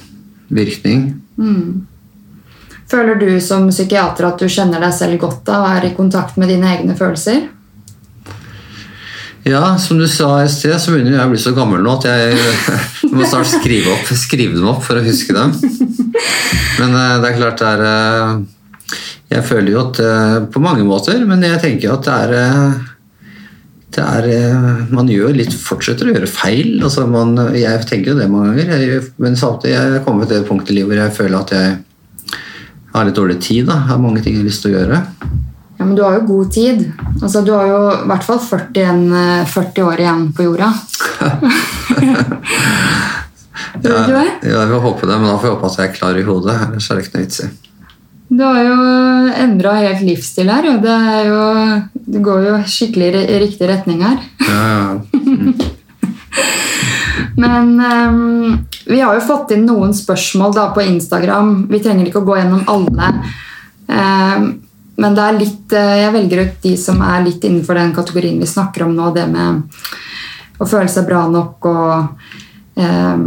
Speaker 2: virkning.
Speaker 1: Føler du som psykiater at du kjenner deg selv godt da, og er i kontakt med dine egne følelser?
Speaker 2: Ja, som du sa i sted, så begynner jeg å bli så gammel nå at jeg, må snart skrive, opp, skrive dem opp for å huske dem. Men eh, det er klart det er eh, Jeg føler jo at eh, På mange måter, men jeg tenker at det er det er, man gjør litt, fortsetter å gjøre feil. Altså man, jeg tenker jo det mange ganger, jeg, men samtidig jeg er kommet til et punkt i livet hvor jeg føler at jeg har litt dårlig tid. Da. Jeg har mange ting jeg har lyst til å gjøre.
Speaker 1: Ja, men du har jo god tid. Altså, du har jo i hvert fall 40, eh, 40 år igjen på jorda. Tror du det?
Speaker 2: Ja, jeg vil håpe det, men da får jeg håpe at jeg er klar i hodet. Ellers er det ikke noe vits i.
Speaker 1: Du har jo endra helt livsstil her. Og det, jo, det går jo skikkelig i riktig retning her.
Speaker 2: Ja, ja.
Speaker 1: Men um, vi har jo fått inn noen spørsmål da på Instagram. Vi trenger ikke å gå gjennom alle. Um, men det er litt, eh, jeg velger ut de som er litt innenfor den kategorien vi snakker om nå. Det med å føle seg bra nok og um,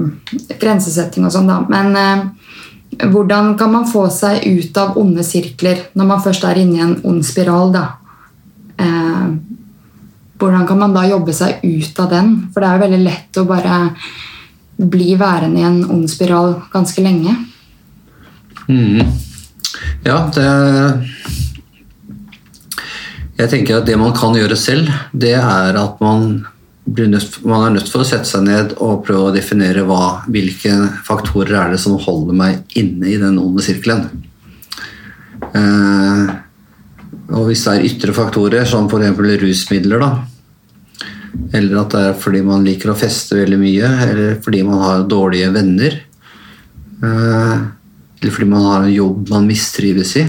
Speaker 1: grensesetting og sånn, da. Men eh, hvordan kan man få seg ut av onde sirkler når man først er inne i en ond spiral? da? Hvordan kan man da jobbe seg ut av den? For det er jo veldig lett å bare bli værende i en ond spiral ganske lenge.
Speaker 2: Mm. Ja, det Jeg tenker at det man kan gjøre selv, det er at man, nødt, man er nødt for å sette seg ned og prøve å definere hva, hvilke faktorer er det som holder meg inne i den onde sirkelen. Eh, og hvis det er ytre faktorer, som f.eks. rusmidler, da, eller at det er fordi man liker å feste veldig mye, eller fordi man har dårlige venner, eh, eller fordi man har en jobb man mistrives i,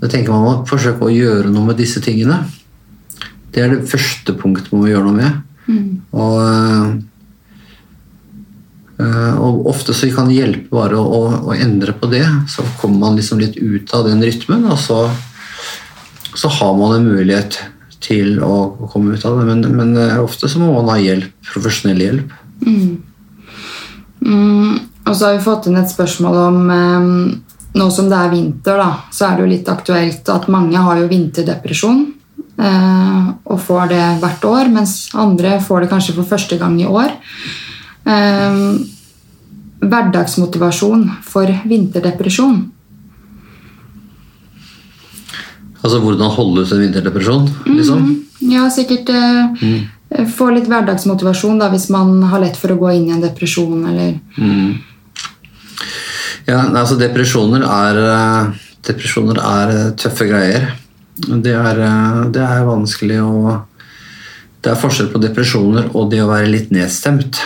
Speaker 2: da tenker man må forsøke å gjøre noe med disse tingene. Det er det første punktet man må gjøre noe med. Og, eh, og ofte så kan det hjelpe bare å, å endre på det. Så kommer man liksom litt ut av den rytmen, og så, så har man en mulighet til å komme ut av det. Men, men eh, ofte så må man ha hjelp, profesjonell hjelp.
Speaker 1: Mm, og så har vi fått inn et spørsmål om eh, Nå som det er vinter, da, så er det jo litt aktuelt at mange har jo vinterdepresjon. Eh, og får det hvert år, mens andre får det kanskje for første gang i år. Eh, hverdagsmotivasjon for vinterdepresjon.
Speaker 2: Altså hvordan holde ut en vinterdepresjon, liksom.
Speaker 1: Ja, sikkert eh, få litt hverdagsmotivasjon da, hvis man har lett for å gå inn i en depresjon. Eller
Speaker 2: Ja, altså depresjoner er, eh, depresjoner er eh, tøffe greier. Det er, det er vanskelig å Det er forskjell på depresjoner og det å være litt nedstemt.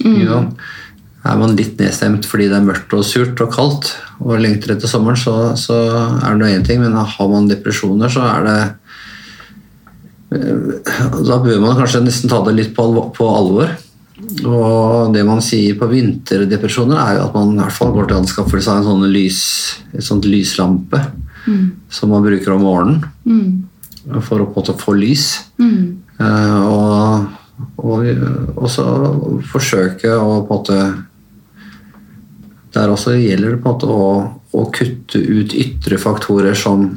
Speaker 2: Ja. Er man litt nedstemt fordi det er mørkt og surt og kaldt og lengter etter sommeren, så, så er det én ting, men har man depresjoner, så er det Da bør man kanskje nesten ta det litt på alvor. På alvor. Og det man sier på vinterdepresjoner, er jo at man i hvert fall går til anskaffelse av en sånn lys, et sånt lyslampe som man bruker om morgenen for å på en måte få lys. Eh, og, og, og så forsøke å på en måte Der også gjelder det på en måte å, å kutte ut ytre faktorer som,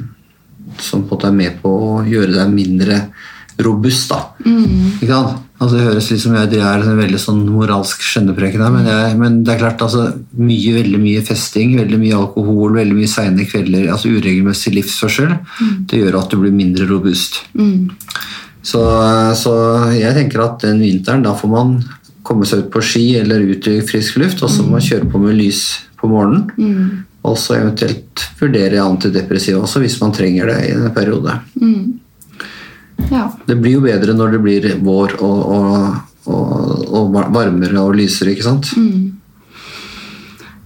Speaker 2: som på en måte er med på å gjøre deg mindre robust. da. Ikke sant? Altså, det høres ut som jeg er en veldig sånn moralsk skjønnepreken her, men, jeg, men det er klart altså, mye, veldig mye festing, veldig mye alkohol, veldig mye seine kvelder, altså uregelmessig livsførsel, det gjør at du blir mindre robust. Så, så jeg tenker at den vinteren, da får man komme seg ut på ski eller ut i frisk luft, og så må man kjøre på med lys på morgenen. Og så eventuelt vurdere antidepressiva også hvis man trenger det i en periode.
Speaker 1: ja.
Speaker 2: Det blir jo bedre når det blir vår og, og, og, og varmere og lysere, ikke sant?
Speaker 1: Mm.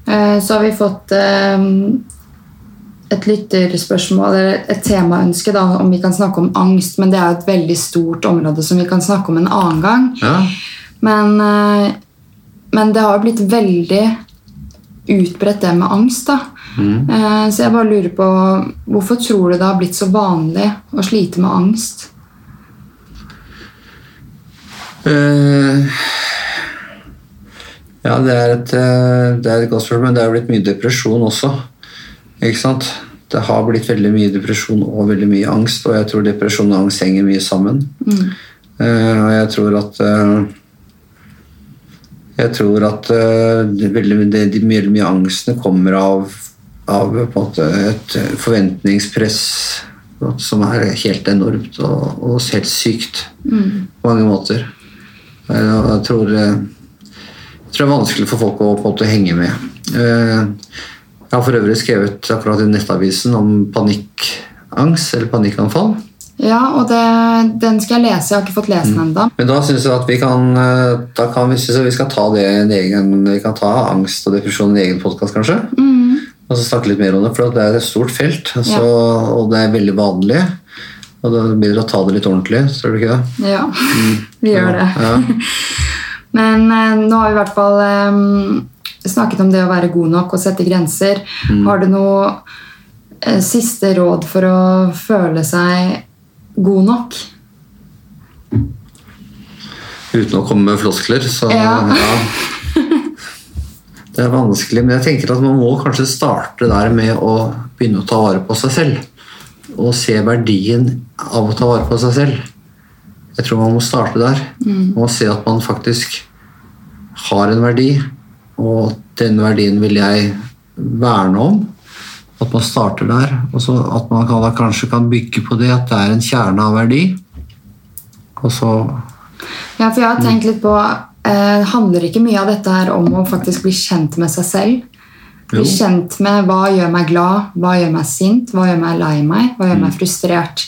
Speaker 1: Så har vi fått eh, et lytterspørsmål, eller et temaønske, da, om vi kan snakke om angst. Men det er et veldig stort område som vi kan snakke om en annen gang.
Speaker 2: Ja.
Speaker 1: Men, eh, men det har blitt veldig utbredt, det med angst. da. Mm. Så jeg bare lurer på Hvorfor tror du det har blitt så vanlig å slite med angst?
Speaker 2: Uh, ja, det er, et, eh, det er et godt spørsmål, men det er blitt mye depresjon også. Ikke sant? Det har blitt veldig mye depresjon og veldig mye angst, og jeg tror depresjon og angst henger mye sammen. Eh, og jeg tror at eh, Jeg tror at eh, veldig, det, de, veldig mye angstene kommer av, av et forventningspress som er helt enormt og, og helt sykt på mange måter. Jeg, jeg, tror, eh, jeg tror det er vanskelig for folk å på en måte henge med. Eh, Jeg har for øvrig skrevet akkurat i Nettavisen om panikkangst eller panikkanfall.
Speaker 1: Ja, og det, den skal jeg lese. Jeg har ikke fått lese den ennå.
Speaker 2: Men da syns jeg at vi kan, eh, da kan vi, vi skal ta det en egen, vi kan ta angst og depresjon i en egen podkast, kanskje. Og så snakke litt mer om det, for det er et stort felt, altså, og det er veldig vanlig. Og det er bedre å ta det litt ordentlig, tror du ikke det?
Speaker 1: Ja, vi gjør det.
Speaker 2: Ja.
Speaker 1: Men eh, nå har vi i hvert fall eh, snakket om det å være god nok og sette grenser. Har du noe eh, siste råd for å føle seg god nok?
Speaker 2: Uten å komme med floskler, så
Speaker 1: Ja.
Speaker 2: ja. Det er vanskelig, men jeg tenker at man må kanskje starte der med å begynne å ta vare på seg selv. Og se verdien av å ta vare på seg selv. Jeg tror man må starte der. Man må se at man faktisk har en verdi, og den verdien vil jeg verne om. At man starter der, og så at man kan, kanskje kan bygge på det at det er en kjerne av verdi. Og så
Speaker 1: Ja, for jeg har tenkt litt på eh, Handler ikke mye av dette her om å faktisk bli kjent med seg selv? Bli
Speaker 2: Jo.
Speaker 1: kjent med hva gjør meg glad, hva gjør meg sint, hva gjør meg lei meg, hva gjør meg frustrert.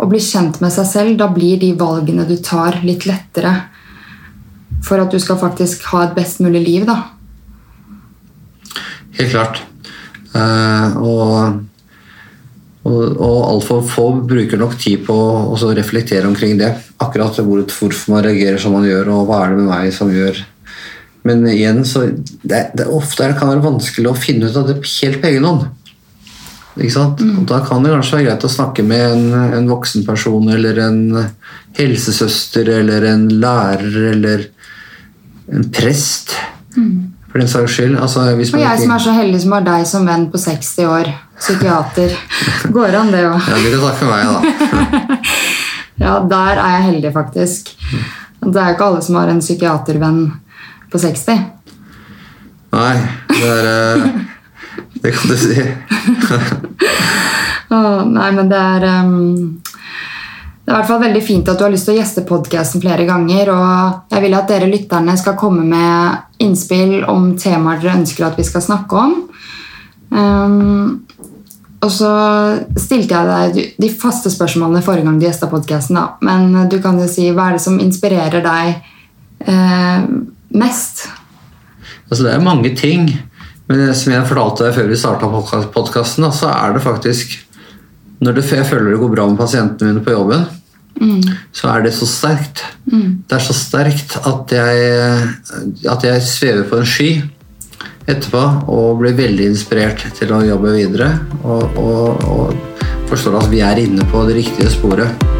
Speaker 1: Å bli kjent med seg selv, da blir de valgene du tar, litt lettere. For at du skal faktisk ha et best mulig liv, da.
Speaker 2: Helt klart. Eh, og og, og altfor få bruker nok tid på å også reflektere omkring det. Akkurat hvor, hvorfor man reagerer som man gjør, og hva er det med meg som gjør Men igjen, så det, det ofte kan være vanskelig å finne ut av det helt på egen hånd. Ikke sant? Og da kan det kanskje være greit å snakke med en, en voksen person eller en helsesøster eller en lærer eller en prest. For den saks skyld. Altså, hvis
Speaker 1: Og jeg
Speaker 2: ikke-
Speaker 1: som er så heldig som har deg som venn på 60 år, psykiater. Går an, det òg.
Speaker 2: Ja, du snakke med meg, da.
Speaker 1: Ja, der er jeg heldig, faktisk. Det er jo ikke alle som har en psykiatervenn på 60.
Speaker 2: Nei, det er eh, Det kan du si.
Speaker 1: Nei, men det er um... Det er i hvert fall veldig fint at du har lyst til å gjeste podkasten flere ganger. Og jeg vil at dere lytterne skal komme med innspill om temaer dere ønsker at vi skal snakke om. Um, og så stilte jeg deg de- faste spørsmålene forrige gang du gjesta podkasten. Men du kan jo si hva er det som inspirerer deg eh, mest?
Speaker 2: Altså, det er mange ting. Men som jeg fortalte deg før vi starta podkasten, så er det faktisk Når det, jeg føler det går bra med pasientene mine på jobben, så er det så sterkt. Det er så sterkt at jeg, at jeg svever på en sky etterpå og blir veldig inspirert til å jobbe videre. Og, og, og forstår at vi er inne på det riktige sporet.